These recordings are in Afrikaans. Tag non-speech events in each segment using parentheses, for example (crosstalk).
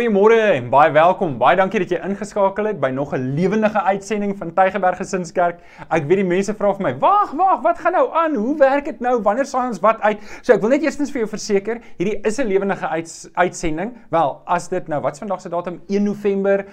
Goeiemôre en baie welkom. Baie dankie dat jy ingeskakel het by nog 'n lewendige uitsending van Tygerberg Gesinskerk. Ek weet die mense vra vir my: "Wag, wag, wat gaan nou aan? Hoe werk dit nou? Wanneer saai ons wat uit?" So ek wil net eerstens vir jou verseker, hierdie is 'n lewendige uits uitsending. Wel, as dit nou, wat's vandag se datum? 1 November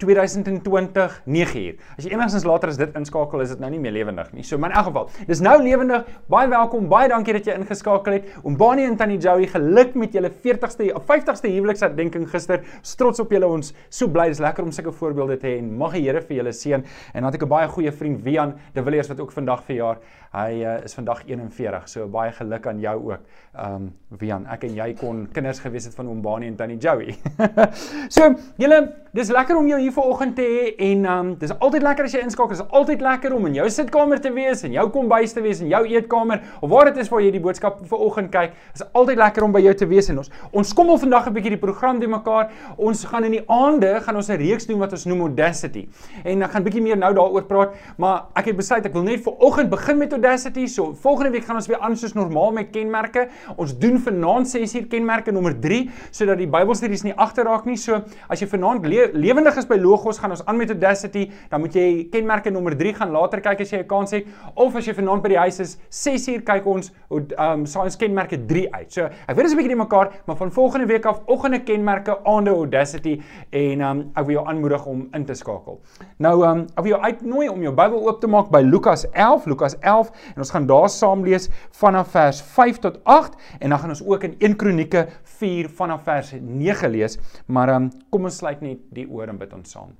2020 9uur. As jy enigstens later as dit inskakel, is dit nou nie meer lewendig nie. So maar in elk geval, dis nou lewendig. Baie welkom. Baie dankie dat jy ingeskakel het. Oom Bani en Tannie Joey, geluk met julle 40ste of 50ste huweliksherdenking gister. Trots op julle ons. So bly dis lekker om sulke voorbeelde te hê en mag die Here vir julle seën. En dan het ek 'n baie goeie vriend Wian De Villiers wat ook vandag verjaar. Hy uh, is vandag 41. So baie geluk aan jou ook. Um, Wian, ek en jy kon kinders gewees het van Oom Bani en Tannie Joey. (laughs) so, julle, dis lekker om jou hier hier vanoggend te hê en um dis altyd lekker as jy inskakel. Dis altyd lekker om in jou sitkamer te wees en jou kombuis te wees en jou eetkamer of waar dit is waar jy die boodskap vanoggend kyk. Dis altyd lekker om by jou te wees en ons ons kommel vandag 'n bietjie die program die mekaar. Ons gaan in die aande gaan ons 'n reeks doen wat ons noem Audacity. En ek gaan bietjie meer nou daaroor praat, maar ek het besluit ek wil net vanoggend begin met Audacity. So volgende week gaan ons weer aan soos normaal met kenmerke. Ons doen vanaand 6uur kenmerke nommer 3 sodat die Bybelstudies nie agterraak nie. So as jy vanaand le lewendig is by logos gaan ons aan met Audacity, dan moet jy kenmerke nommer 3 gaan later kyk as jy 'n kans het of as jy vanaand by die huis is, 6uur kyk ons um science kenmerke 3 uit. So, ek weet dit is 'n bietjie die mekaar, maar van volgende week af oggende kenmerke aande Audacity en um ek wil jou aanmoedig om in te skakel. Nou um ek wil jou uitnooi om jou Bybel oop te maak by Lukas 11, Lukas 11 en ons gaan daar saam lees vanaf vers 5 tot 8 en dan gaan ons ook in 1 Kronieke 4 vanaf vers 9 lees, maar um kom ons sluit net die oor en bid ons saam.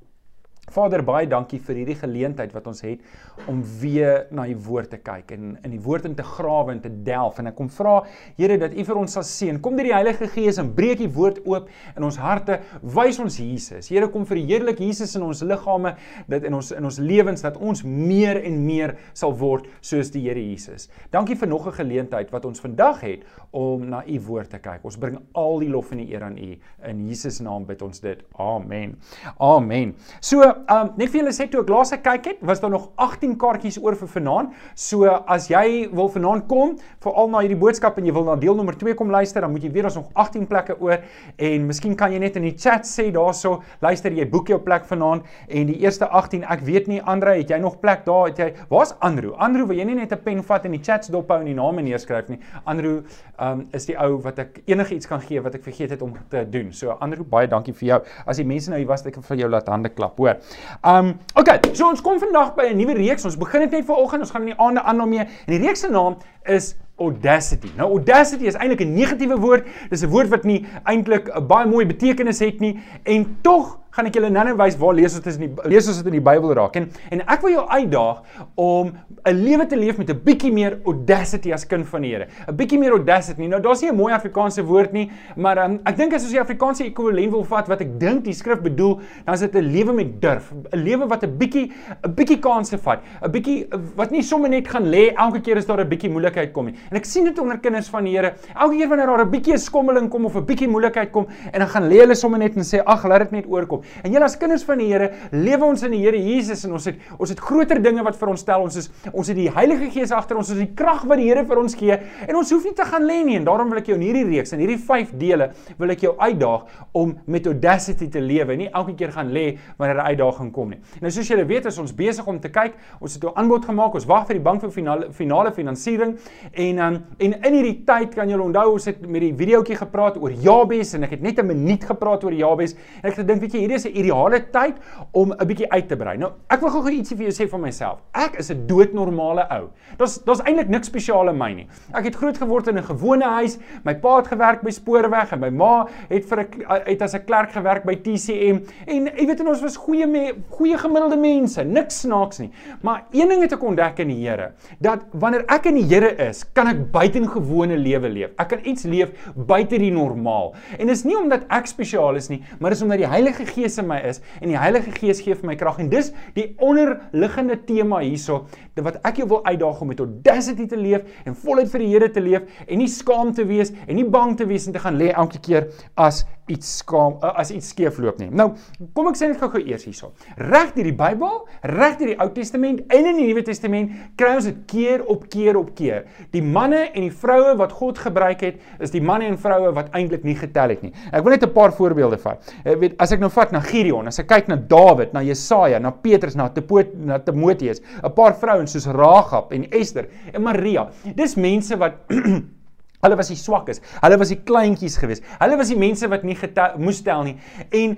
Vader, baie dankie vir hierdie geleentheid wat ons het om weer na u woord te kyk en in die woord in te grawe en te delf en ek kom vra Here dat u vir ons sal seën. Kom deur die Heilige Gees en breek die woord oop in ons harte. Wys ons Jesus. Here kom verheerlik Jesus in ons liggame, dat in ons in ons lewens dat ons meer en meer sal word soos die Here Jesus. Dankie vir nog 'n geleentheid wat ons vandag het om na u woord te kyk. Ons bring al die lof en die eer aan u in Jesus naam bid ons dit. Amen. Amen. So um net vir julle sê toe ek laas gekyk het, was daar nog 18 kaartjies oor vir vanaand. So as jy wil vanaand kom, veral na hierdie boodskap en jy wil na deel nommer 2 kom luister, dan moet jy weet ons nog 18 plekke oor en miskien kan jy net in die chat sê daarso, luister jy boek jou plek vanaand en die eerste 18, ek weet nie Andre, het jy nog plek daar? Het jy Waar's Andrew? Andrew, wil jy nie net 'n pen vat en die chats dophou en die name neerskryf nie? Andrew um is die ou wat ek enigiets kan gee wat ek vergeet het om te doen. So Andrew, baie dankie vir jou. As die mense nou hier was, ek vir jou laat hande klap, hoor. Um okay, so ons kom vandag by 'n nuwe reeks. Ons begin dit net vanoggend. Ons gaan in die aande aan daarmee. En die reeks se naam is audacity. Nou audacity is eintlik 'n negatiewe woord. Dis 'n woord wat nie eintlik 'n baie mooi betekenis het nie en tog gaan ek julle nou-nou wys waar lees dit in die lees ons dit in die Bybel raak. En en ek wil jou uitdaag om 'n lewe te leef met 'n bietjie meer audacity as kind van die Here. 'n Bietjie meer audacity. Nou daar's nie 'n mooi Afrikaanse woord nie, maar um, ek dink as ons die Afrikaanse ekwivalent wil vat wat ek dink die skrif bedoel, dan is dit 'n lewe met durf, 'n lewe wat 'n bietjie 'n bietjie kansse vat, 'n bietjie wat nie sommer net gaan lê elke keer as daar 'n bietjie moeilikheid kom nie. En ek sien dit onder kinders van die Here. Elke keer wanneer daar 'n bietjie skommeling kom of 'n bietjie moeilikheid kom, en dan gaan lê hulle sommer net en sê, "Ag, laat dit net oorkom." En julle as kinders van die Here, lewe ons in die Here Jesus en ons het ons het groter dinge wat vir ons stel. Ons is ons het die Heilige Gees agter ons, ons het die krag wat die Here vir ons gee en ons hoef nie te gaan lê nie. En daarom wil ek jou in hierdie reeks, in hierdie 5 dele, wil ek jou uitdaag om met audacity te lewe, nie elke keer gaan lê wanneer 'n uitdaging kom nie. Nou soos julle weet, is ons besig om te kyk. Ons het 'n aanbod gemaak. Ons wag vir die bank vir finale finale finansiering en um, en in hierdie tyd kan julle onthou ons het met die videoetjie gepraat oor Jabes en ek het net 'n minuut gepraat oor Jabes en ek het gedink weet jy hierdie is 'n ideale tyd om 'n bietjie uit te brei. Nou ek wil gou-gou ietsie vir jou sê van myself. Ek is 'n doodnormale ou. Daar's daar's eintlik niks spesiaal in my nie. Ek het groot geword in 'n gewone huis. My pa het gewerk by Spoorweg en my ma het vir 'n het as 'n klerk gewerk by TCM en jy weet en ons was goeie me, goeie gemiddelde mense, niks snaaks nie. Maar een ding het ek ontdek in die Here, dat wanneer ek in die Here is, kan ek buitengewone lewe leef. Ek kan iets leef buite die normaal. En dit is nie omdat ek spesiaal is nie, maar dis omdat die Heilige Gees in my is en die Heilige Gees gee vir my krag en dis die onderliggende tema hierso wat ek jou wil uitdaag om met audacity te leef en voluit vir die Here te leef en nie skaam te wees en nie bang te wees en te gaan lê elke keer as iets skaam as iets skeefloop nie. Nou, kom ek sê net gou-gou eers hierso. Reg deur die Bybel, reg deur die Ou Testament en in die Nuwe Testament kry ons dit keer op keer op keer. Die manne en die vroue wat God gebruik het, is die manne en vroue wat eintlik nie getel het nie. Ek wil net 'n paar voorbeelde vat. Ek weet as ek nou vat na Gideon, as ek kyk na Dawid, na Jesaja, na Petrus, na na Timoteus, 'n paar vrouens soos Ragab en Ester en Maria. Dis mense wat (clears throat) Hulle was die swakkes. Hulle was die kleintjies geweest. Hulle was die mense wat nie getel, moes tel nie. En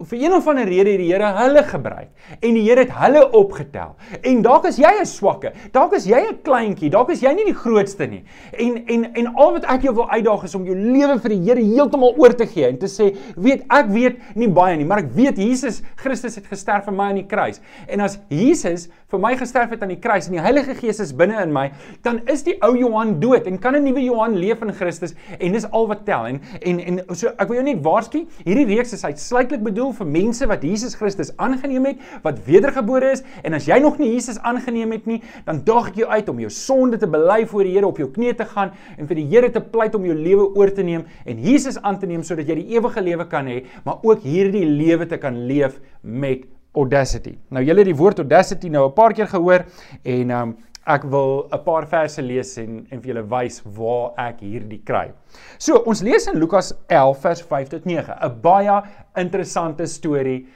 vir een of ander rede het die Here hulle gebruik en die Here het hulle opgetel. En dalk is jy 'n swakke, dalk is jy 'n kleintjie, dalk is jy nie die grootste nie. En en en al wat ek jou wil uitdaag is om jou lewe vir die Here heeltemal oor te gee en te sê, weet ek weet nie baie nie, maar ek weet Jesus Christus het gesterf vir my aan die kruis. En as Jesus vir my gesterf het aan die kruis en die Heilige Gees is binne in my, dan is die ou Johan dood en kan 'n nuwe Johan leef in Christus en dis al wat tel. En en en so ek wil jou net waarsku, hierdie reeks is uitsluitlik bedoel bedoel vir mense wat Jesus Christus aangeneem het, wat wedergebore is en as jy nog nie Jesus aangeneem het nie, dan daag ek jou uit om jou sonde te bely voor die Here op jou knieë te gaan en vir die Here te pleit om jou lewe oor te neem en Jesus aan te neem sodat jy die ewige lewe kan hê, maar ook hierdie lewe te kan leef met audacity. Nou julle het die woord audacity nou 'n paar keer gehoor en um ek wil 'n paar verse lees en en vir julle wys waar ek hierdie kry. So, ons lees in Lukas 11 vers 5 tot 9, 'n baie interessante storie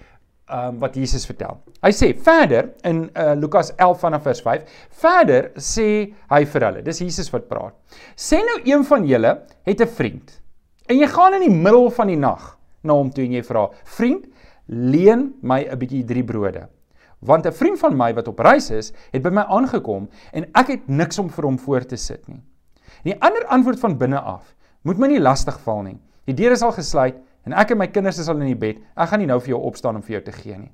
um wat Jesus vertel. Hy sê verder in uh, Lukas 11 vanaf vers 5, verder sê hy vir hulle, dis Jesus wat praat. Sê nou een van julle het 'n vriend en jy gaan in die middel van die nag na hom toe en jy vra: "Vriend, leen my 'n bietjie drie brode." Want 'n vriend van my wat op reis is, het by my aangekom en ek het niks om vir hom voor te sit nie. Die ander antwoord van binne af: Moet my nie lastig val nie. Die deur is al gesluit en ek en my kinders is al in die bed. Ek gaan nie nou vir jou opstaan om vir jou te gee nie.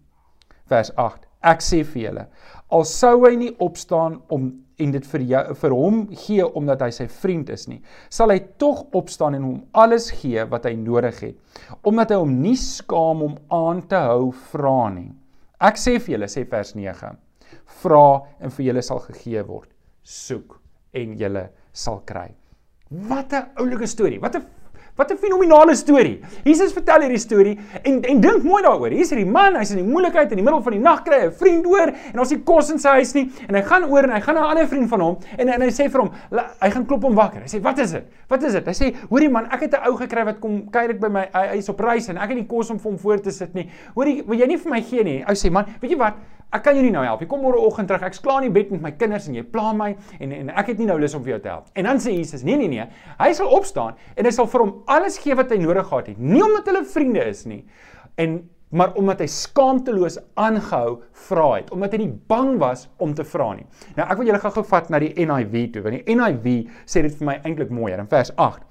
Vers 8. Ek sê vir julle, al sou hy nie opstaan om en dit vir jou vir hom gee omdat hy sy vriend is nie, sal hy tog opstaan en hom alles gee wat hy nodig het, omdat hy hom nie skaam om aan te hou vra nie. Ek sê vir julle sê vers 9. Vra en vir julle sal gegee word. Soek en julle sal kry. Wat 'n oulike storie. Wat 'n Wat 'n fenominale storie. Jesus vertel hierdie storie en en dink mooi daaroor. Hier's hierdie man, hy's in die moeilikheid in die middel van die nag kry 'n vriend oor en ons het kos in sy huis nie en hy gaan oor en hy gaan na 'n ander vriend van hom en en hy sê vir hom, hy gaan klop hom wakker. Hy sê, "Wat is dit? Wat is dit?" Hy sê, "Hoorie man, ek het 'n ou gekry wat kom kuier by my. Hy, hy is op reis en ek het nie kos om vir hom voor te sit nie. Hoorie, wil jy nie vir my gee nie?" Ou sê, "Man, weet jy wat? Ek kan jou nie nou help. Jy kom môre oggend terug. Ek's klaar in die bed met my kinders en jy pla my en en ek het nie nou lus om vir jou te help." En dan sê Jesus, "Nee nee nee. Hy sal opstaan en hy sal vir hom alles gee wat hy nodig gehad het. Nie omdat hulle vriende is nie. En maar omdat hy skaamteloos aangehou vra het, omdat hy nie bang was om te vra nie. Nou ek wil julle gou-gou vat na die NIV toe, want die NIV sê dit vir my eintlik mooier in vers 8.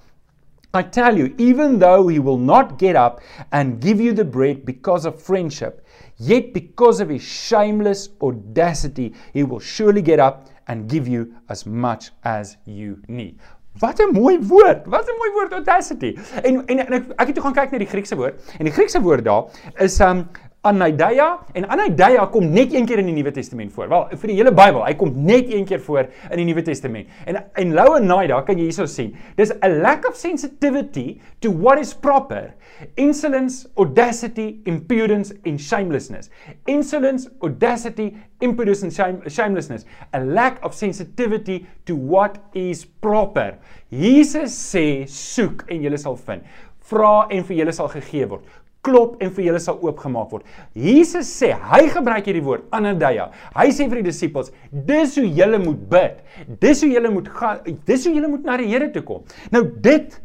I tell you, even though he will not get up and give you the bread because of friendship, yet because of his shameless audacity, he will surely get up and give you as much as you need. Wat 'n mooi woord. Wat 'n mooi woord audacity. En en, en ek, ek het toe gaan kyk na die Griekse woord en die Griekse woord daar is um anaideia en anaideia kom net een keer in die Nuwe Testament voor. Wel, vir die hele Bybel, hy kom net een keer voor in die Nuwe Testament. En en lauanaida kan jy hierso sien. Dis a lack of sensitivity to what is proper. Insolence, audacity, impudence and shamelessness. Insolence, audacity, impudence and shame, shamelessness. A lack of sensitivity to what is proper. Jesus sê soek en jy sal vind. Vra en vir julle sal gegee word klop en vir julle sal oopgemaak word. Jesus sê, hy gebruik hierdie woord anadeia. Hy sê vir die disippels, dis hoe julle moet bid. Dis hoe julle moet gaan, dis hoe julle moet na die Here toe kom. Nou dit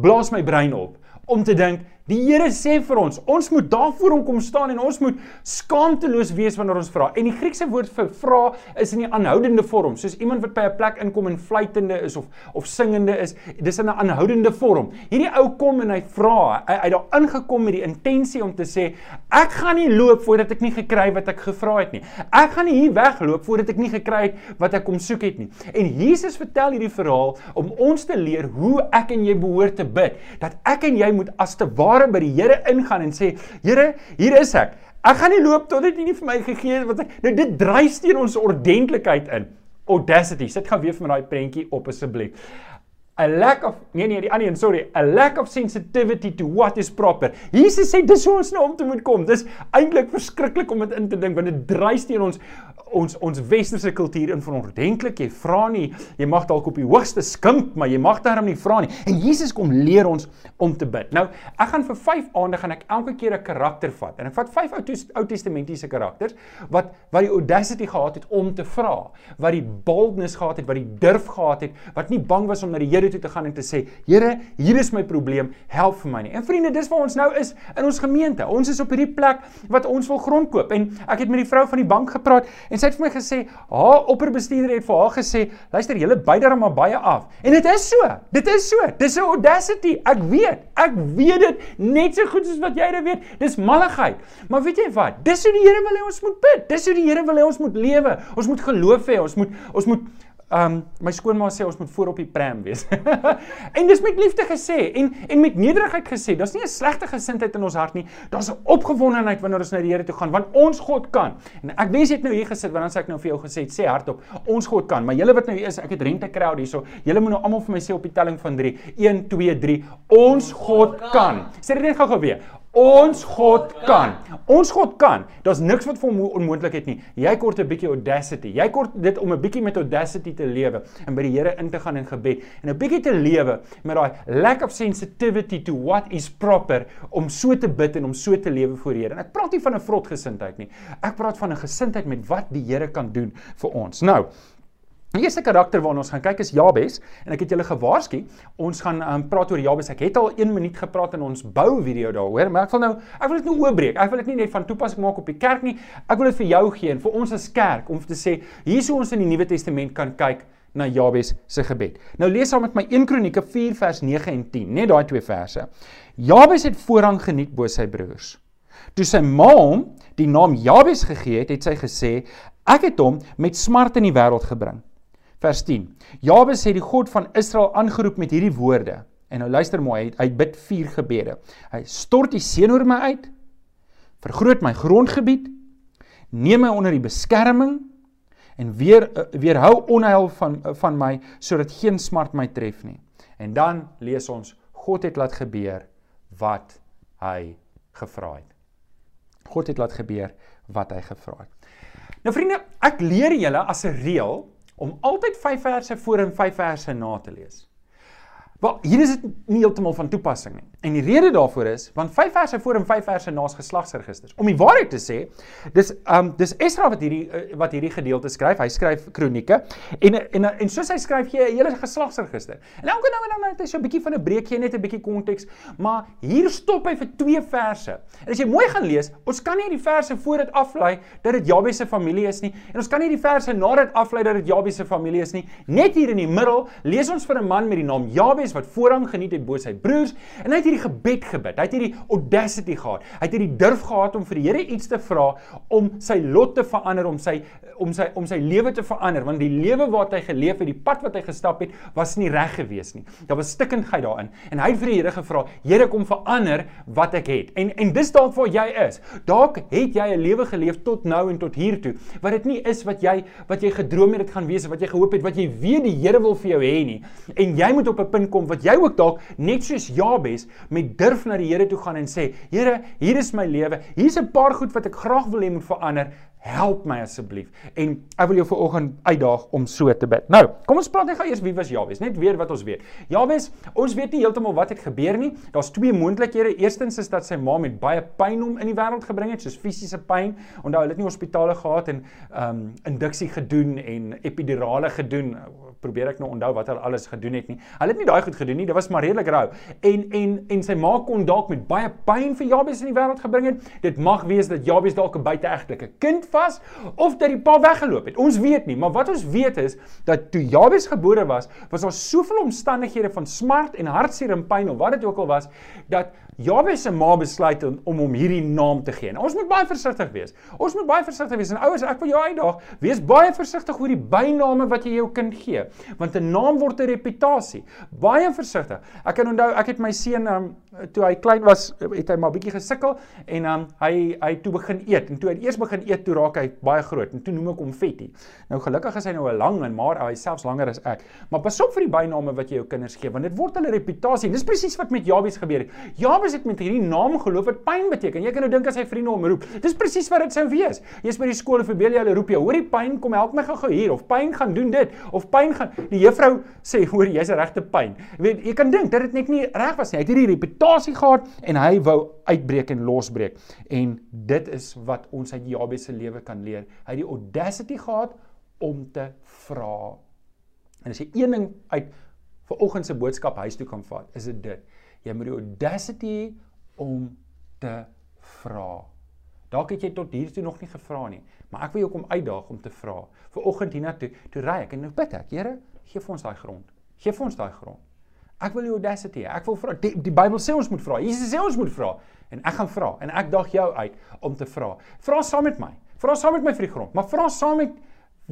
blaas my brein op om te dink Die Here sê vir ons, ons moet daarvoor hom kom staan en ons moet skaamteloos wees wanneer ons vra. En die Griekse woord vir vra is in 'n aanhoudende vorm, soos iemand wat by 'n plek inkom en fluitende is of of singende is. Dis in 'n aanhoudende vorm. Hierdie ou kom en hy vra, hy, hy het daar ingekom met die intensie om te sê, ek gaan nie loop voordat ek nie gekry wat ek gevra het nie. Ek gaan nie hier wegloop voordat ek nie gekry het wat ek kom soek het nie. En Jesus vertel hierdie verhaal om ons te leer hoe ek en jy behoort te bid, dat ek en jy moet as te ware ware by die Here ingaan en sê, Here, hier is ek. Ek gaan nie loop tot dit nie vir my gegee het wat ek nou dit dryf teen ons ordentlikheid in. Audacity. Sit gou weer vir my daai prentjie op asseblief. A lack of nee nee die ander een sorry, a lack of sensitivity to what is proper. Jesus sê dis hoe ons nou om te moet kom. Dis eintlik verskriklik om dit in te dink want dit dryf teen ons ons ons westerse kultuur in van ordentlik. Jy vra nie, jy mag dalk op die hoogste skimp, maar jy mag daarom nie vra nie. En Jesus kom leer ons om te bid. Nou, ek gaan vir 5 aande gaan ek elke keer 'n karakter vat. En ek vat 5 Ou Ou Testamentiese karakters wat wat die audacity gehad het om te vra, wat die boldness gehad het, wat die durf gehad het, wat nie bang was om na die Here toe te gaan en te sê, Here, hier is my probleem, help vir my nie. En vriende, dis waar ons nou is in ons gemeente. Ons is op hierdie plek wat ons wil grond koop. En ek het met die vrou van die bank gepraat en sy het vir my gesê, haar opperbestuurder het vir haar gesê, luister, julle byt daar maar baie af. En dit is so. Dit is so. Dis 'n audacity. Ek weet. Ek weet dit net so goed soos wat jy dit weet. Dis malligheid. Maar weet jy wat? Dis hoe die Here wil hê ons moet bid. Dis hoe die Here wil hê ons moet lewe. Ons moet geloof hê. Ons moet ons moet Um my skoonma sê ons moet voor op die pram wees. (laughs) en dis met liefde gesê en en met nederigheid gesê. Daar's nie 'n slegte gesindheid in ons hart nie. Daar's 'n opgewondenheid wanneer ons na die Here toe gaan want ons God kan. En ek wens jy het nou hier gesit want dan sê ek nou vir jou gesê sê hardop ons God kan. Maar julle wat nou hier is, ek het rente crowd hierso. Julle moet nou almal vir my sê op die telling van 3. 1 2 3. Ons God kan. Sê dit net gou-gou weer. Ons God kan. Ons God kan. Daar's niks wat vir hom onmoontlik is nie. Jy kort 'n bietjie audacity. Jy kort dit om 'n bietjie met audacity te lewe en by die Here in te gaan in gebed en 'n bietjie te lewe met daai lack of sensitivity to what is proper om so te bid en om so te lewe voor die Here. En ek praat nie van 'n vrotgesindheid nie. Ek praat van 'n gesindheid met wat die Here kan doen vir ons. Nou, Die eerste karakter waarna ons gaan kyk is Jabes en ek het julle gewaarsku ons gaan um, praat oor Jabes. Ek het al 1 minuut gepraat in ons bou video daaroor, maar ek wil nou ek wil dit nou oopbreek. Ek wil dit nie net van toepassing maak op die kerk nie. Ek wil dit vir jou gee en vir ons as kerk om te sê hier hoe ons in die Nuwe Testament kan kyk na Jabes se gebed. Nou lees saam met my 1 Kronieke 4 vers 9 en 10, net daai twee verse. Jabes het voorrang geniet bo sy broers. Toe sy ma hom die naam Jabes gegee het, het sy gesê ek het hom met smart in die wêreld gebring. Vers 10. Jabes het die God van Israel aangeroep met hierdie woorde. En nou luister mooi, hy, hy bid vier gebede. Hy stort die seën oor my uit. Vergroot my grondgebied. Neem my onder die beskerming en weer uh, weerhou onheil van uh, van my sodat geen smart my tref nie. En dan lees ons God het laat gebeur wat hy gevra het. God het laat gebeur wat hy gevra het. Nou vriende, ek leer julle as 'n reël om altyd 5 verse voor en 5 verse na te lees. Wel, hier is dit nie heeltemal van toepassing nie. En die rede daarvoor is want 5 verse voor en 5 verse na is geslagsregisters. Om die waarheid te sê, dis um dis Esra wat hierdie uh, wat hierdie gedeelte skryf. Hy skryf kronieke en en en soos hy skryf gee 'n hele geslagsregister. En elke nou en dan het hy so 'n bietjie van 'n breek gee net 'n bietjie konteks, maar hier stop hy vir twee verse. En as jy mooi gaan lees, ons kan nie die verse voor dit aflei dat dit Jabes se familie is nie en ons kan nie die verse na dit aflei dat dit Jabes se familie is nie. Net hier in die middel lees ons vir 'n man met die naam Jabes wat voorrang geniet het bo sy broers en hy het hierdie gebed gebid. Hy het hierdie audacity gehad. Hy het hierdie durf gehad om vir die Here iets te vra om sy lot te verander, om sy om sy om sy lewe te verander, want die lewe wat hy geleef het, die pad wat hy gestap het, was nie reg gewees nie. Daar was stikkindheid daarin en hy het vir die Here gevra, Here kom verander wat ek het. En en dis dalk waar jy is. Dalk het jy 'n lewe geleef tot nou en tot hier toe wat dit nie is wat jy wat jy gedroom het dit gaan wees, wat jy gehoop het, wat jy weet die Here wil vir jou hê nie. En jy moet op 'n punt kom wat jy ook dalk net soos Jabes met durf na die Here toe gaan en sê, Here, hier is my lewe. Hier's 'n paar goed wat ek graag wil hê moet verander. Help my asseblief. En ek wil jou vanoggend uitdaag om so te bid. Nou, kom ons praat net gou eers wie was Jabes, net weer wat ons weet. Jabes, ons weet nie heeltemal wat het gebeur nie. Daar's twee moontlikhede. Eerstens is dat sy ma met baie pyn hom in die wêreld gebring het, soos fisiese pyn. Onthou, hulle het nie hospitale gehad en ehm um, induksie gedoen en epidurale gedoen probeer ek nou onthou wat hulle alles gedoen het nie. Hulle het nie daai goed gedoen nie. Dit was maar redelik rou. En en en sy ma kon dalk met baie pyn vir Jabes in die wêreld gebring het. Dit mag wees dat Jabes dalk 'n buiteegtelike kind was of dat die pa weggeloop het. Ons weet nie, maar wat ons weet is dat toe Jabes gebore was, was daar soveel omstandighede van smart en hartseer en pyn of wat dit ook al was dat Jabes se ma besluit om, om hom hierdie naam te gee. En ons moet baie versigtig wees. Ons moet baie versigtig wees. En ouers, ek wil jou uitdaag, wees baie versigtig oor die byname wat jy jou kind gee, want 'n naam word 'n reputasie. Baie versigtig. Ek kan onthou, ek het my seun um, toe hy klein was, het hy maar bietjie gesukkel en um, hy hy toe begin eet. En toe hy eers begin eet, toe raak hy baie groot en toe noem ek hom Fetty. Nou gelukkig is hy nou 'n lang en maar hy selfs langer as ek. Maar pas op vir die byname wat jy jou kinders gee, want dit word hulle reputasie. Dis presies wat met Jabes gebeur het. Jabes Paulus het met hierdie naam geloof wat pyn beteken. Jy kan nou dink as hy vriende hom roep. Dis presies wat dit sou wees. Jy's by die skool en verbeel jy hulle roep jou. Hoorie pyn, kom help my gou-gou hier of pyn gaan doen dit of pyn gaan die juffrou sê hoor jy's 'n regte pyn. Jy weet jy kan dink dat dit net nie reg was nie. Hy het hierdie reputasie gehad en hy wou uitbreek en losbreek. En dit is wat ons uit Jabes se lewe kan leer. Hy het die audacity gehad om te vra. En as jy een ding uit vir oggend se boodskap huis toe kan vat, is dit dit. Jy moet die audacity hê om te vra. Dalk het jy tot hier toe nog nie gevra nie, maar ek wil jou kom uitdaag om te vra. Viroggend hiernatoe, toe ry ek en nou bid ek, Here, gee vir ons daai grond. Gee vir ons daai grond. Ek wil die audacity hê. Ek wil vra. Die, die Bybel sê ons moet vra. Jesus sê ons moet vra en ek gaan vra en ek daag jou uit om te vra. Vra saam met my. Vra saam met my vir die grond, maar vra saam met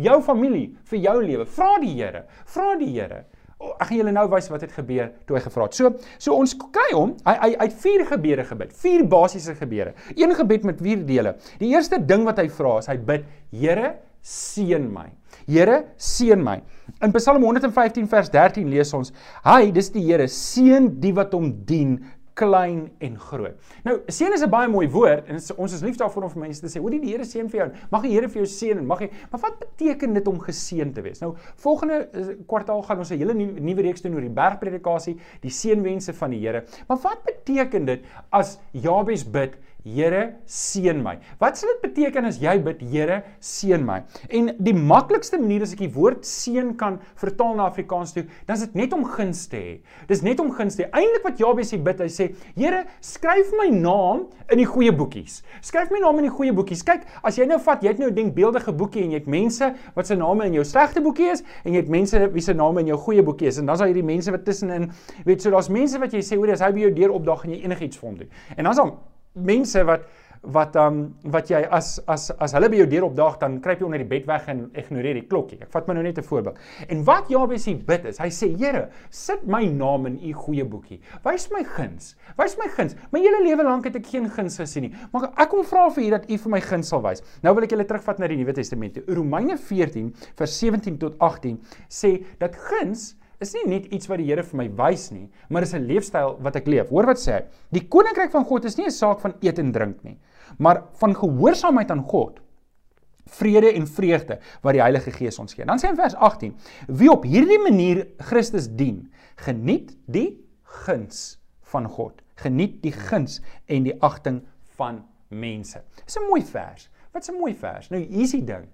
jou familie vir jou lewe. Vra die Here. Vra die Here. Ek gaan julle nou wys wat het gebeur toe hy gevra het. So, so ons kry hom, hy hy hy het vier gebede gebid, vier basiese gebede. Een gebed met vier dele. Die eerste ding wat hy vra is hy bid, Here, seën my. Here, seën my. In Psalm 115 vers 13 lees ons: Hy, dis die Here, seën die wat hom dien klein en groot. Nou, seën is 'n baie mooi woord en ons is lief daarvoor om vir mense te sê, "Hoor die Here seën vir jou. Mag die Here vir jou seën en mag hy Maar wat beteken dit om geseën te wees? Nou, volgende eh, kwartaal gaan ons 'n hele nuwe nuwe reeks doen oor die bergpredikasie, die seënwense van die Here. Maar wat beteken dit as Jabes bid Here seën my. Wat sal dit beteken as jy bid Here seën my? En die maklikste manier as ek die woord seën kan vertaal na Afrikaans toe, dan is dit net om guns te hê. Dis net om guns te hê. Eintlik wat Jabes hier bid, hy sê, Here, skryf my naam in die goeie boekies. Skryf my naam in die goeie boekies. Kyk, as jy nou vat, jy het nou 'n denkbeeldige boekie en jy het mense wat se name in jou slegte boekie is en jy het mense wie se name in jou goeie boekie is en dan's daar hierdie mense wat tussenin, weet so daar's mense wat jy sê, hoor, as hy by jou deur opdag en jy enigiets vir hom doen. En dan's daar mense wat wat um wat jy as as as hulle by jou deur opdaag dan kruip jy onder die bed weg en ignoreer die klokkie. Ek vat my nou net 'n voorbeeld. En wat Jabes hier bid is, hy sê Here, sit my naam in u goeie boekie. Wys my guns. Wys my guns. My hele lewe lank het ek geen guns gesien nie. Maar ek kom vra vir u dat u vir my guns sal wys. Nou wil ek julle terugvat na die Nuwe Testament. Romeine 14 vers 17 tot 18 sê dat guns is nie net iets wat die Here vir my wys nie, maar is 'n leefstyl wat ek leef. Hoor wat sê hy? Die koninkryk van God is nie 'n saak van eet en drink nie, maar van gehoorsaamheid aan God. Vrede en vreugde wat die Heilige Gees ons gee. Dan sê hy in vers 18: Wie op hierdie manier Christus dien, geniet die guns van God. Geniet die guns en die agting van mense. Dis 'n mooi vers. Wat 'n mooi vers. Nou hier's die ding.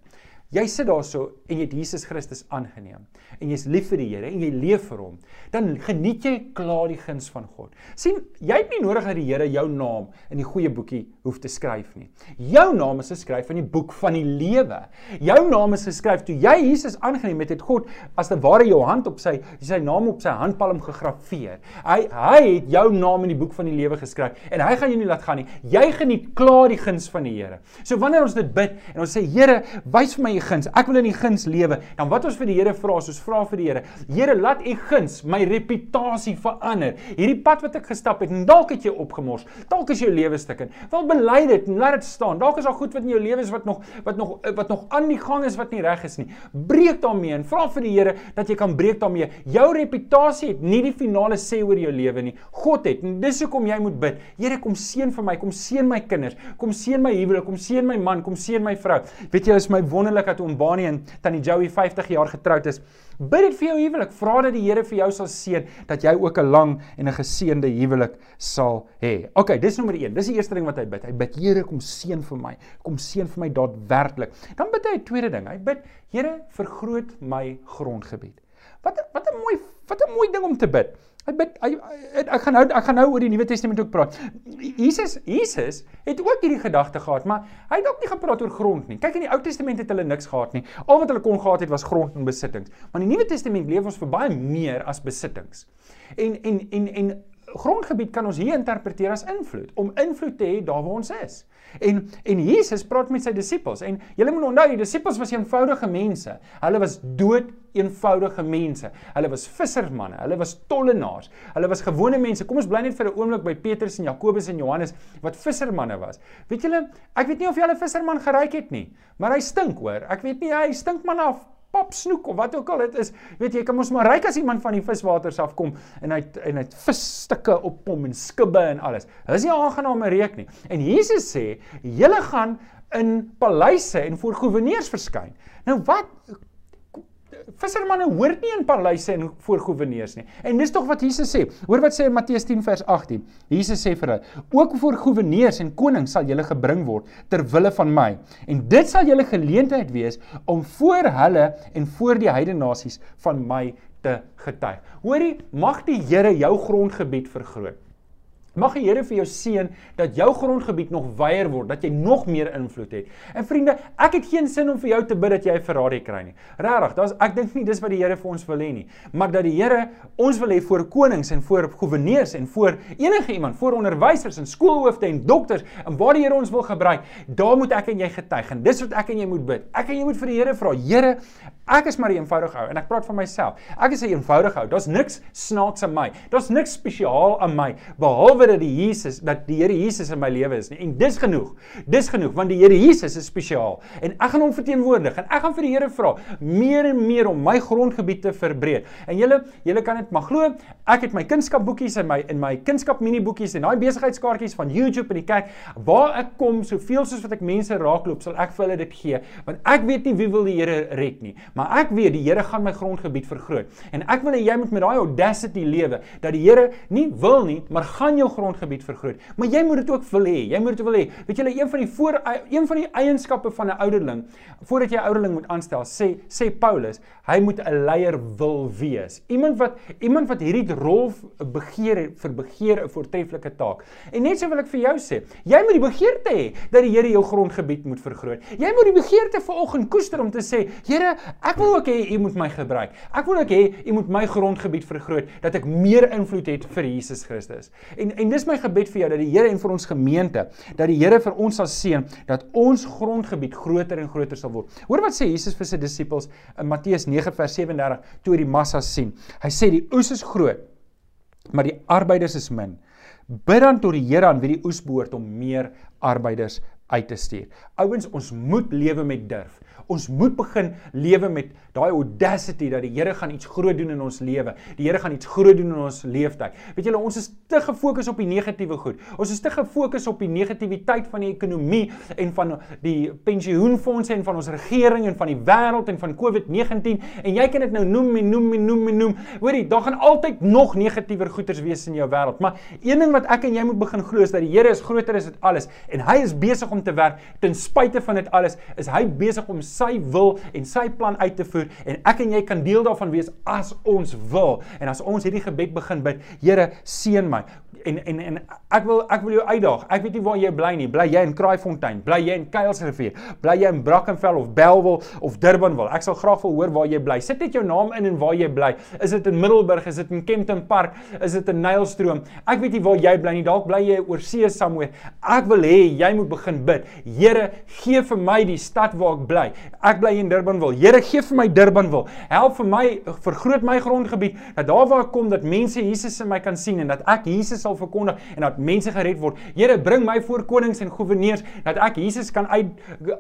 Jy sit daarso en jy het Jesus Christus aangeneem en jy's lief vir die Here en jy leef vir hom, dan geniet jy klaar die guns van God. sien, jy het nie nodig dat die Here jou naam in die goeie boekie hoef te skryf nie. Jou naam is geskryf in die boek van die lewe. Jou naam is geskryf toe jy Jesus aangeneem het, het God as te ware jou hand op sy sy naam op sy handpalm gegraveer. Hy hy het jou naam in die boek van die lewe geskryf en hy gaan jou nie laat gaan nie. Jy geniet klaar die guns van die Here. So wanneer ons dit bid en ons sê Here, wys vir my u guns. Ek wil in u guns lewe. Dan wat ons vir die Here vra, ons vra vir die Here. Here, laat u guns my reputasie verander. Hierdie pad wat ek gestap het, dalk het jy opgemors. Dalk is jou lewe stukkend. Wel bely dit en laat dit staan. Dalk is daar goed wat in jou lewe is wat nog wat nog wat nog aan die gang is wat nie reg is nie. Breek daarmee en vra vir die Here dat jy kan breek daarmee. Jou reputasie het nie die finale sê oor jou lewe nie. God het. En dis hoekom jy moet bid. Here, kom seën vir my, kom seën my kinders, kom seën my huwelik, kom seën my man, kom seën my vrou. Weet jy, is my wonderlik dat oom Bani en tannie Joey 50 jaar getroud is. Bid dit vir jou huwelik. Vra dat die Here vir jou sal seën dat jy ook 'n lang en 'n geseënde huwelik sal hê. OK, dis nommer 1. Dis die eerste ding wat hy bid. Hy bid Here kom seën vir my. Kom seën vir my daadwerklik. Dan bid hy 'n tweede ding. Hy bid Here vergroot my grondgebied. Wat wat 'n mooi wat 'n mooi ding om te bid. Hy bid hy, ek gaan nou ek gaan nou oor die Nuwe Testament ook praat. Jesus Jesus het ook hierdie gedagte gehad, maar hy het ook nie gepraat oor grond nie. Kyk in die Ou Testament het hulle niks gehad nie. Al wat hulle kon gehad het was grond en besittings. Maar in die Nuwe Testament leef ons vir baie meer as besittings. En en en en grondgebied kan ons hier interpreteer as invloed, om invloed te hê daar waar ons is. En en Jesus praat met sy disippels en julle moet onthou die disippels was eenvoudige mense. Hulle was dood eenvoudige mense. Hulle was vissermanne, hulle was tollenaars. Hulle was gewone mense. Kom ons bly net vir 'n oomblik by Petrus en Jakobus en Johannes wat vissermanne was. Weet julle, ek weet nie of jy al 'n visserman geryk het nie, maar hy stink hoor. Ek weet nie hy stink man af pap snoek of wat ook al dit is. Weet jy, jy kan mos maar ryk as iemand van die viswaters afkom en hy en hy visstukke op hom en skibbe en alles. Dis nie aangename reuk nie. En Jesus sê, julle gaan in paleise en voor goewerneurs verskyn. Nou wat vissermanne hoort nie in paleise en voor goewerneurs nie. En dis tog wat Jesus sê. Hoor wat sê in Matteus 10 vers 18. Jesus sê vir hulle: "Ook voor goewerneurs en konings sal julle gebring word ter wille van my, en dit sal julle geleentheid wees om voor hulle en voor die heidene nasies van my te getuig." Hoorie, mag die Here jou grondgebied vergroot. Mag die Here vir jou seën dat jou grondgebied nog wyer word, dat jy nog meer invloed het. En vriende, ek het geen sin om vir jou te bid dat jy 'n Ferrari kry nie. Regtig, daar's ek dink nie dis wat die Here vir ons wil hê nie, maar dat die Here ons wil hê voor konings en voor goewerneurs en voor enige iemand, voor onderwysers en skoolhoofde en dokters en waar die Here ons wil gebruik, daar moet ek en jy getuig en dis wat ek en jy moet bid. Ek en jy moet vir die Here vra, Here, ek is maar 'n eenvoudige ou en ek praat van myself. Ek is 'n eenvoudige ou. Daar's niks snaaks aan my. Daar's niks spesiaal aan my behalwe dat die Jesus dat die Here Jesus in my lewe is nie. En dis genoeg. Dis genoeg want die Here Jesus is spesiaal en ek gaan hom verteenwoordig en ek gaan vir die Here vra meer en meer om my grondgebied te verbreek. En julle julle kan dit maar glo, ek het my kunskapboekies en my in my kunskap miniboekies en daai besigheidskaartjies van YouTube in die kerk waar ek kom soveel soos wat ek mense raakloop, sal ek vir hulle dit gee want ek weet nie wie wil die Here red nie, maar ek weet die Here gaan my grondgebied vergroot. En ek wil hê jy moet met daai audacity lewe dat die Here nie wil nie, maar gaan jou grondgebied vergroot. Maar jy moet dit ook wil hê. Jy moet dit wil hê. Weet julle een van die voor een van die eienskappe van 'n ouderling voordat jy 'n ouderling moet aanstel, sê sê Paulus, hy moet 'n leier wil wees. Iemand wat iemand wat hierdie rol begeer vir begeer 'n voortreffelike taak. En net so wil ek vir jou sê, jy moet die begeerte hê dat die Here jou grondgebied moet vergroot. Jy moet die begeerte vanoggend koester om te sê, Here, ek wil ook hê U moet my gebruik. Ek wil ook hê U moet my grondgebied vergroot dat ek meer invloed het vir Jesus Christus. En en dis my gebed vir jou dat die Here en vir ons gemeente, dat die Here vir ons sal seën dat ons grondgebied groter en groter sal word. Hoor wat sê Jesus vir sy disippels in Matteus 9 vers 37 toe hy die massa sien. Hy sê die oes is groot, maar die arbeiders is min. Bid dan tot die Here aan wie die oes behoort om meer arbeiders uit te stuur. Ouens, ons moet lewe met durf. Ons moet begin lewe met daai audacity dat die Here gaan iets groot doen in ons lewe. Die Here gaan iets groot doen in ons lewenstyd. Weet julle, ons is te gefokus op die negatiewe goed. Ons is te gefokus op die negativiteit van die ekonomie en van die pensioenfonde en van ons regering en van die wêreld en van COVID-19 en jy kan dit nou noem en noem en noem en noem. Hoorie, daar gaan altyd nog negatiewer goeters wees in jou wêreld. Maar een ding wat ek en jy moet begin glo is dat die Here is groter as dit alles en hy is besig om te werk ten spyte van dit alles. Is hy besig om sy wil en sy plan uit te voer en ek en jy kan deel daarvan wees as ons wil. En as ons hierdie gebed begin bid, Here, seën my en en en ek wil ek wil jou uitdaag. Ek weet nie waar jy bly nie. Bly jy in Kraaifontein? Bly jy in Kuilsrivier? Bly jy in Brackenfell of Bellville of Durbanville? Ek sal graag wil hoor waar jy bly. Sit net jou naam in en waar jy bly. Is dit in Middelburg? Is dit in Kempton Park? Is dit in Nylstroom? Ek weet nie waar jy bly nie. Dalk bly jy oor see somewhere. Ek wil hê jy moet begin bid. Here, gee vir my die stad waar ek bly. Ek bly in Durbanville. Here, gee vir my Durbanville. Help vir my vergroot my grondgebied dat daar waar ek kom dat mense Jesus in my kan sien en dat ek Jesus sal verkondig en dat mense gered word. Here, bring my voor konings en goewerneurs dat ek Jesus kan uit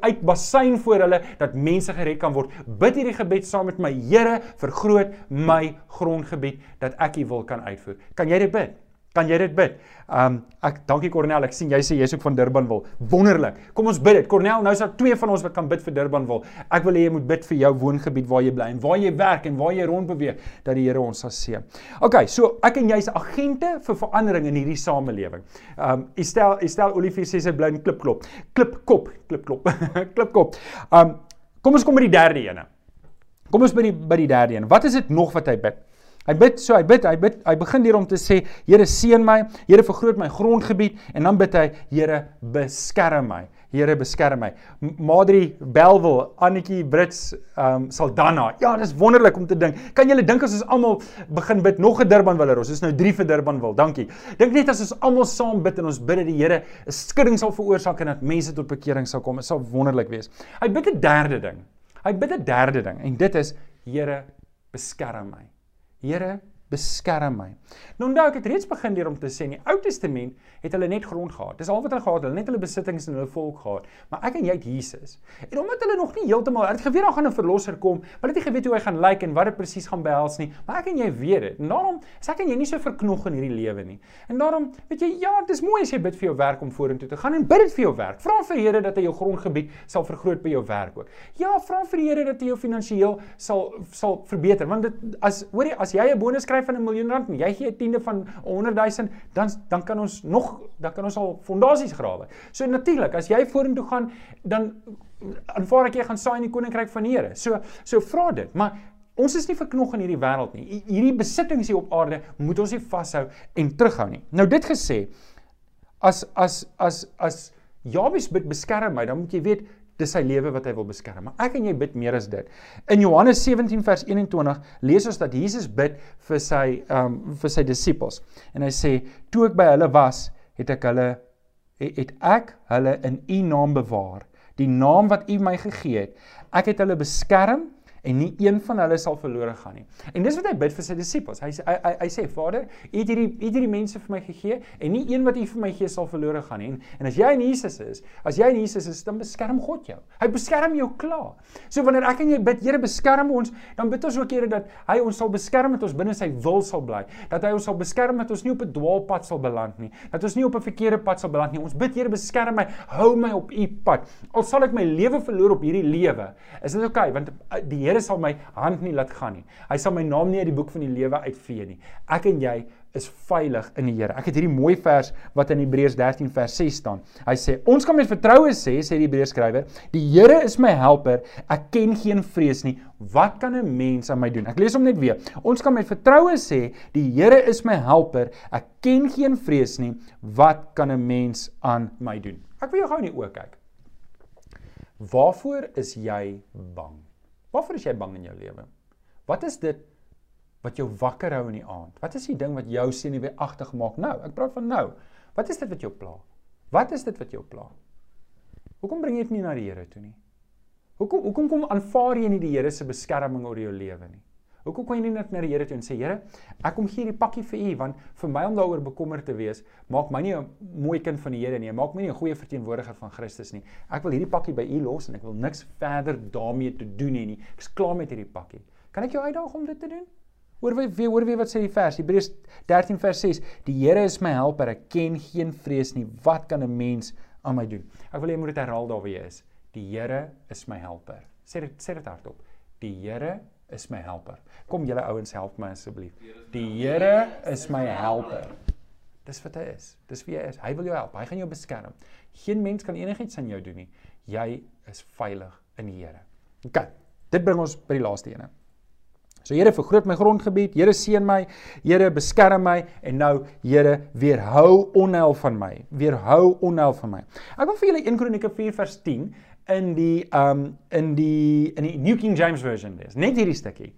uitbasyn voor hulle dat mense gered kan word. Bid hierdie gebed saam met my. Here, vergroot my grondgebied dat ek U wil kan uitvoer. Kan jy dit bid? Kan jy dit bid? Um ek dankie Cornel, ek sien jy sê jy's ook van Durbanville. Wonderlik. Kom ons bid dit. Cornel, nou is daar twee van ons wat kan bid vir Durbanville. Ek wil hê jy moet bid vir jou woongebied waar jy bly en waar jy werk en waar jy rondbeweeg dat die Here ons sal seën. OK, so ek en jy's agente vir verandering in hierdie samelewing. Um Estel Estel Olivier sê sy bly in Klipklop. Klipkop, Klipklop. (laughs) Klipkop. Um kom ons kom by die derde ene. Kom ons by die by die derde een. Wat is dit nog wat hy bid? Hy bid so, hy bid, hy bid, hy begin hier om te sê, Here seën my, Here vergroot my grondgebied en dan bid hy, Here beskerm my. Here beskerm my. Madri Belwel, Annetjie Brits, ehm um, Saldanha. Ja, dis wonderlik om te dink. Kan julle dink as ons almal begin bid nog 'n Durban wil ons is nou 3 vir Durban wil. Dankie. Dink net as ons almal saam bid en ons bid dat die Here 'n skudding sal veroorsaak en dat mense tot bekering sal kom. Dit sal wonderlik wees. Hy bid 'n derde ding. Hy bid 'n derde ding en dit is Here beskerm my. Here beskerm my. Nou onthou ek het reeds begin deur om te sê in die Ou Testament het hulle net grond gehad. Dis al wat hulle gehad het, hulle net hulle besittings en hulle volk gehad. Maar ek en jy het Jesus. En omdat hulle nog nie heeltemal het geweet daar gaan 'n verlosser kom, maar hulle het geweet hoe hy gaan lyk en wat dit presies gaan behels nie. Maar ek en jy weet dit. En daarom sê ek en jy nie so verknog in hierdie lewe nie. En daarom, weet jy, ja, dis mooi as jy bid vir jou werk om vorentoe te gaan en bid dit vir jou werk. Vra vir die Here dat hy jou grondgebied sal vergroot by jou werk ook. Ja, vra vir die Here dat hy jou finansiëel sal sal verbeter want dit as hoorie as jy 'n bonus kry van 'n miljoen rand en jy gee 'n tiende van 100 000 dan dan kan ons nog dan kan ons al fondasies grawe. So natuurlik, as jy vorentoe gaan, dan aanvaar ek jy gaan saai in die koninkryk van die Here. So so vra dit, maar ons is nie verknog in hierdie wêreld nie. Hierdie besittings hier op aarde moet ons nie vashou en terughou nie. Nou dit gesê, as as as as Jabes bid beskerm my, dan moet jy weet dis sy lewe wat hy wil beskerm. Maar ek en jy bid meer as dit. In Johannes 17 vers 21 lees ons dat Jesus bid vir sy ehm um, vir sy disippels. En hy sê: "Toe ek by hulle was, het ek hulle het ek hulle in U naam bewaar, die naam wat U my gegee het. Ek het hulle beskerm en nie een van hulle sal verlore gaan nie. En dis wat hy bid vir sy disippels. Hy hy hy, hy sê Vader, U het hierdie U het hierdie mense vir my gegee en nie een wat U vir my gee sal verlore gaan nie. En, en as jy in Jesus is, as jy in Jesus is, dan beskerm God jou. Hy beskerm jou klaar. So wanneer ek en jy bid, Here beskerm ons, dan bid ons ook Here dat hy ons sal beskerm dat ons binne sy wil sal bly. Dat hy ons sal beskerm dat ons nie op 'n dwaalpad sal beland nie. Dat ons nie op 'n verkeerde pad sal beland nie. Ons bid Here beskerm my, hou my op U pad. Al sal ek my lewe verloor op hierdie lewe, is dit oukei okay, want uh, die Here sal my hand nie laat gaan nie. Hy sal my naam nie uit die boek van die lewe uitvee nie. Ek en jy is veilig in die Here. Ek het hierdie mooi vers wat in Hebreërs 13 vers 6 staan. Hy sê: "Ons kan met vertroue sê," sê die Hebreërs skrywer, "Die Here is my helper. Ek ken geen vrees nie. Wat kan 'n mens aan my doen?" Ek lees hom net weer. Ons kan met vertroue sê, "Die Here is my helper. Ek ken geen vrees nie. Wat kan 'n mens aan my doen?" Ek wil jou gou in die oë kyk. Waarvoor is jy bang? Waarvoor is jy bang in jou lewe? Wat is dit wat jou wakker hou in die aand? Wat is die ding wat jou senuweeagtig maak nou? Ek praat van nou. Wat is dit wat jou pla? Wat is dit wat jou pla? Hoekom bring jy dit nie na die Here toe nie? Hoekom hoekom kom aanvaar jy nie die Here se beskerming oor jou lewe nie? Hoekom kom jy nie net na die Here toe en sê Here, ek kom gee hierdie pakkie vir U want vir my om daaroor bekommerd te wees, maak my nie 'n mooi kind van die Here nie, maak my nie 'n goeie verteenwoordiger van Christus nie. Ek wil hierdie pakkie by U los en ek wil niks verder daarmee te doen hê nie. Ek's klaar met hierdie pakkie. Kan ek jou uitdaag om dit te doen? Hoor wie hoor wie wat sê die vers? Hebreërs 13 vers 6. Die Here is my helper, ek ken geen vrees nie. Wat kan 'n mens aan my doen? Ek wil jy moet dit herhaal daar waar jy is. Die Here is my helper. Sê dit sê dit hardop. Die Here is my helper. Kom julle ouens help my asseblief. Die Here is my helper. Dis wat hy is. Dis wie hy is. Hy wil jou help. Hy gaan jou beskerm. Geen mens kan enigiets aan jou doen nie. Jy is veilig in die Here. OK. Dit bring ons by die laaste ene. So Here vergroot my grondgebied, Here seën my, Here beskerm my en nou Here weerhou onheil van my. Weerhou onheil van my. Ek wil vir julle 1 Kronieke 4 vers 10 in die um in die in die New King James version lees. Net hierdie stukkie.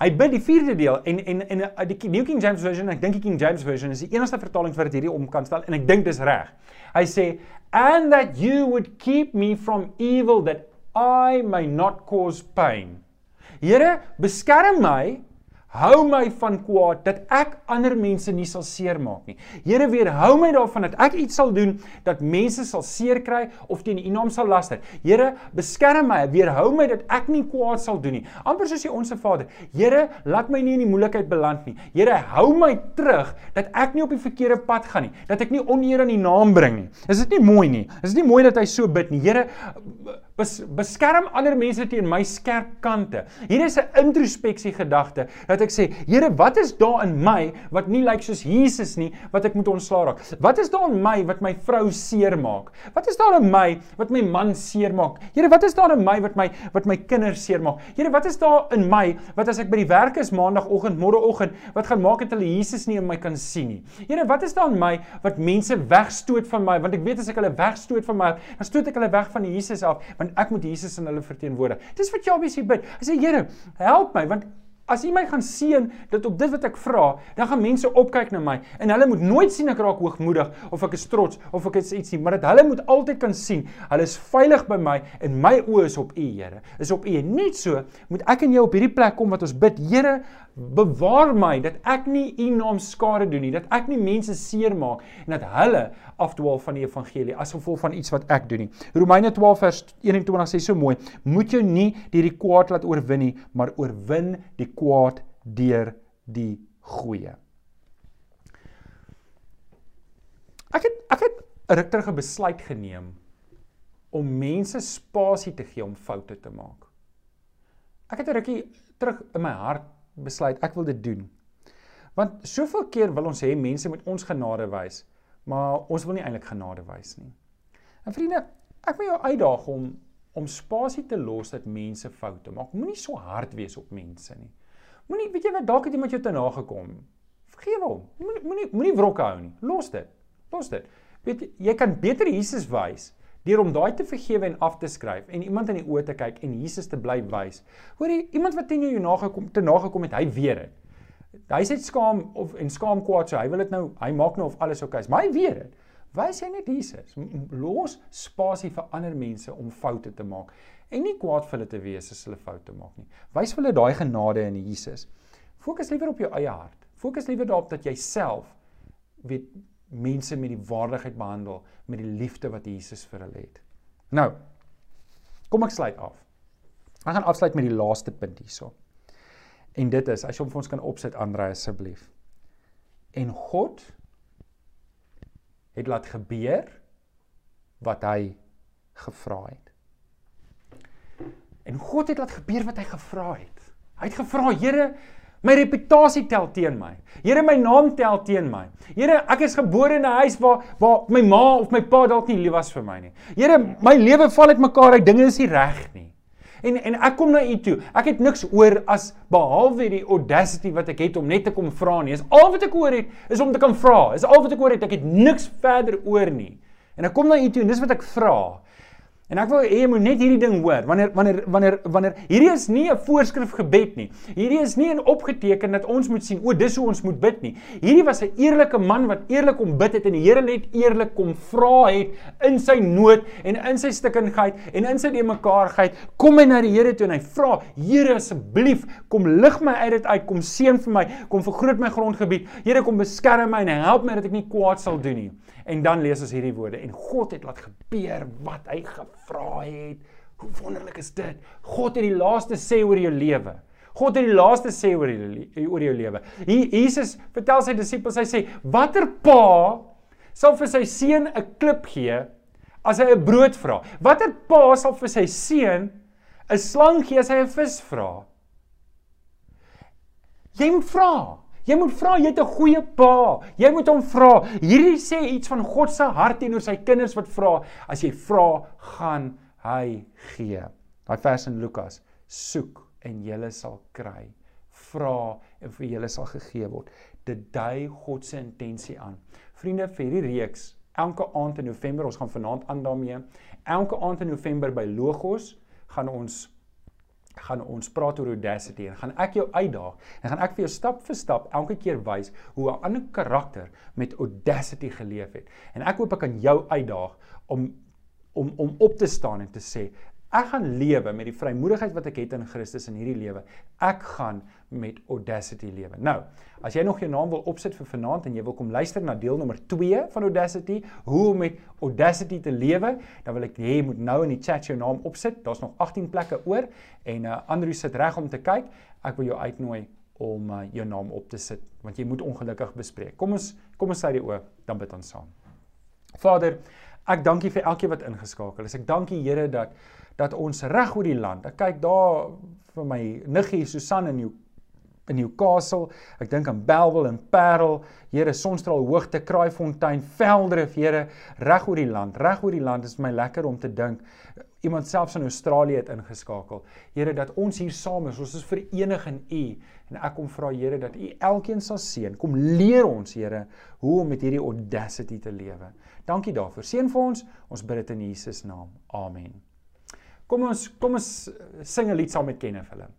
Hy bid die vierde deel en en en uh, die New King James version, ek dink die King James version is die enigste vertaling wat dit hierdie om kan stel en ek dink dis reg. Hy sê and that you would keep me from evil that I may not cause pain. Here, beskerm my Hou my van kwaad dat ek ander mense nie sal seermaak nie. Here weerhou my daarvan dat ek iets sal doen dat mense sal seer kry of teen U naam sal laster. Here, beskerm my, weerhou my dat ek nie kwaad sal doen nie. Amper soos die onsse Vader. Here, laat my nie in die moeilikheid beland nie. Here, hou my terug dat ek nie op die verkeerde pad gaan nie, dat ek nie oneer aan U naam bring nie. Is dit nie mooi nie? Is dit nie mooi dat hy so bid nie? Here, bes, beskerm ander mense teen my skerp kante. Hier is 'n introspeksie gedagte dat ek sê, Here, wat is daar in my wat nie lyk soos Jesus nie, wat ek moet ontslaa raak? Wat is daar in my wat my vrou seermaak? Wat is daar in my wat my man seermaak? Here, wat is daar in my wat my wat my kinders seermaak? Here, wat is daar in my wat as ek by die werk is maandagooggend, môreoggend, wat gaan maak dat hulle Jesus nie in my kan sien nie? Here, wat is daar in my wat mense wegstoot van my? Want ek weet as ek hulle wegstoot van my, dan stoot ek hulle weg van Jesus af want ek moet Jesus in hulle verteenwoordig. Dis wat Jabes hier bid. Hy sê Here, help my want As U my gaan seën dat op dit wat ek vra, dan gaan mense opkyk na my en hulle moet nooit sien ek raak hoogmoedig of ek is trots of ek iets sien, maar dat hulle moet altyd kan sien, hulle is veilig by my en my oë is op U, Here. Is op U. Net so moet ek en jy op hierdie plek kom wat ons bid, Here, bewaar my dat ek nie U naam skade doen nie, dat ek nie mense seermaak en dat hulle afdwaal van die evangelie as gevolg van iets wat ek doen nie. Romeine 12 vers 21 sê so mooi: Moet jou nie deur die kwaad laat oorwin nie, maar oorwin die kwaad deur die goeie. Ek het ek het ruk terug 'n besluit geneem om mense spasie te gee om foute te maak. Ek het 'n rukkie terug in my hart besluit ek wil dit doen. Want soveel keer wil ons hê mense moet ons genade wys, maar ons wil nie eintlik genade wys nie. En vriende, ek wil jou uitdaag om om spasie te los dat mense foute maak. Moenie so hard wees op mense nie. Moenie, weet jy wat, dalk het iemand jou te nagekom. Vergewe hom. Moenie moenie moenie wrok hou nie. Los dit. Los dit. Weet jy, jy kan beter Jesus wys deur om daai te vergewe en af te skryf en iemand in die oë te kyk en Jesus te bly wys. Hoor jy, iemand wat teen jou nagekom te nagekom het, hy weet dit. Hy sê skaam of en skaam kwaad so hy wil dit nou, hy maak nou of alles oukei is, maar hy weet dit. Wys hy net Jesus. Los spasie vir ander mense om foute te maak en nie kwaad vir hulle te wees as hulle foute maak nie. Wys hulle daai genade in Jesus. Fokus liewer op jou eie hart. Fokus liewer daarop dat jy self weet mense met die waardigheid behandel met die liefde wat Jesus vir hulle het. Nou, kom ek sluit af. Ek gaan afsluit met die laaste punt hierso. En dit is, as jy hom vir ons kan opsit Andre asseblief. En God het laat gebeur wat hy gevra het. En God het laat gebeur wat hy gevra het. Hy het gevra, Here, My reputasie tel teen my. Here my naam tel teen my. Here ek is gebore in 'n huis waar waar my ma of my pa dalk nie lief was vir my nie. Here my lewe val uitmekaar uit dinge is nie reg nie. En en ek kom na u toe. Ek het niks oor as behalwe die audacity wat ek het om net te kom vra nie. Is al wat ek oor het is om te kan vra. Is al wat ek oor het. Ek het niks verder oor nie. En ek kom na u toe en dis wat ek vra. En ek wil hê jy moet net hierdie ding hoor. Wanneer wanneer wanneer wanneer hierdie is nie 'n voorskrif gebed nie. Hierdie is nie 'n opgeteken dat ons moet sien o, dis hoe ons moet bid nie. Hierdie was 'n eerlike man wat eerlik kom bid het en die Here net eerlik kom vra het in sy nood en in sy stikkingheid en in sy de mekaarheid. Kom hy na die Here toe en hy vra: "Here asseblief, kom lig my uit dit uit, kom seën vir my, kom vergroot my grondgebied. Here kom beskerm my en help my dat ek nie kwaad sal doen nie." En dan lees ons hierdie woorde en God het laat gebeur wat hy gevra het. Hoe wonderlik is dit? God het die laaste sê oor jou lewe. God het die laaste sê oor jou oor jou lewe. Jesus vertel sy disippels, hy sê: "Watter pa sal vir sy seun 'n klip gee as hy 'n brood vra? Watter pa sal vir sy seun 'n slang gee as hy 'n vis vra?" Jy moet vra. Jy moet vra, jy het 'n goeie pa. Jy moet hom vra. Hierdie sê iets van God se hart teenoor sy kinders wat vra. As jy vra, gaan hy gee. Daai vers in Lukas: Soek en jy sal kry. Vra en vir julle sal gegee word. Dit dui God se intensie aan. Vriende, vir hierdie reeks, elke aand in November, ons gaan vanaand aan daarmee. Elke aand in November by Logos gaan ons gaan ons praat oor audacity en gaan ek jou uitdaag en gaan ek vir jou stap vir stap elke keer wys hoe 'n ander karakter met audacity geleef het. En ek hoop ek kan jou uitdaag om om om op te staan en te sê ek gaan lewe met die vrymoedigheid wat ek het in Christus in hierdie lewe. Ek gaan met Audacity lewe. Nou, as jy nog jou naam wil opsit vir vanaand en jy wil kom luister na deel nommer 2 van Audacity, hoe om met Audacity te lewe, dan wil ek hê jy moet nou in die chat jou naam opsit. Daar's nog 18 plekke oor en uh, Andrew sit reg om te kyk. Ek wil jou uitnooi om uh, jou naam op te sit want jy moet ongelukkig bespreek. Kom ons kom ons sy die oë, dan bid ons saam. Vader, Ek dank U vir elkeen wat ingeskakel is. Ek dank U Here dat dat ons reg oor die land. Ek kyk daar vir my niggie Susan in jou in Newcastle. Ek dink aan Belwel en Parel. Here, Sonstraal Hoogte, Kraaifontein, Veldrif, Here, reg oor die land. Reg oor die land is vir my lekker om te dink. Iemand selfs in Australië het ingeskakel. Here, dat ons hier saam is, ons is verenig in U. En ek kom vra Here dat U elkeen sal seën. Kom leer ons, Here, hoe om met hierdie audacity te lewe. Dankie daarvoor. Seën vir ons. Ons bid dit in Jesus naam. Amen. Kom ons kom ons sing 'n lied saam met Kenneth Willem.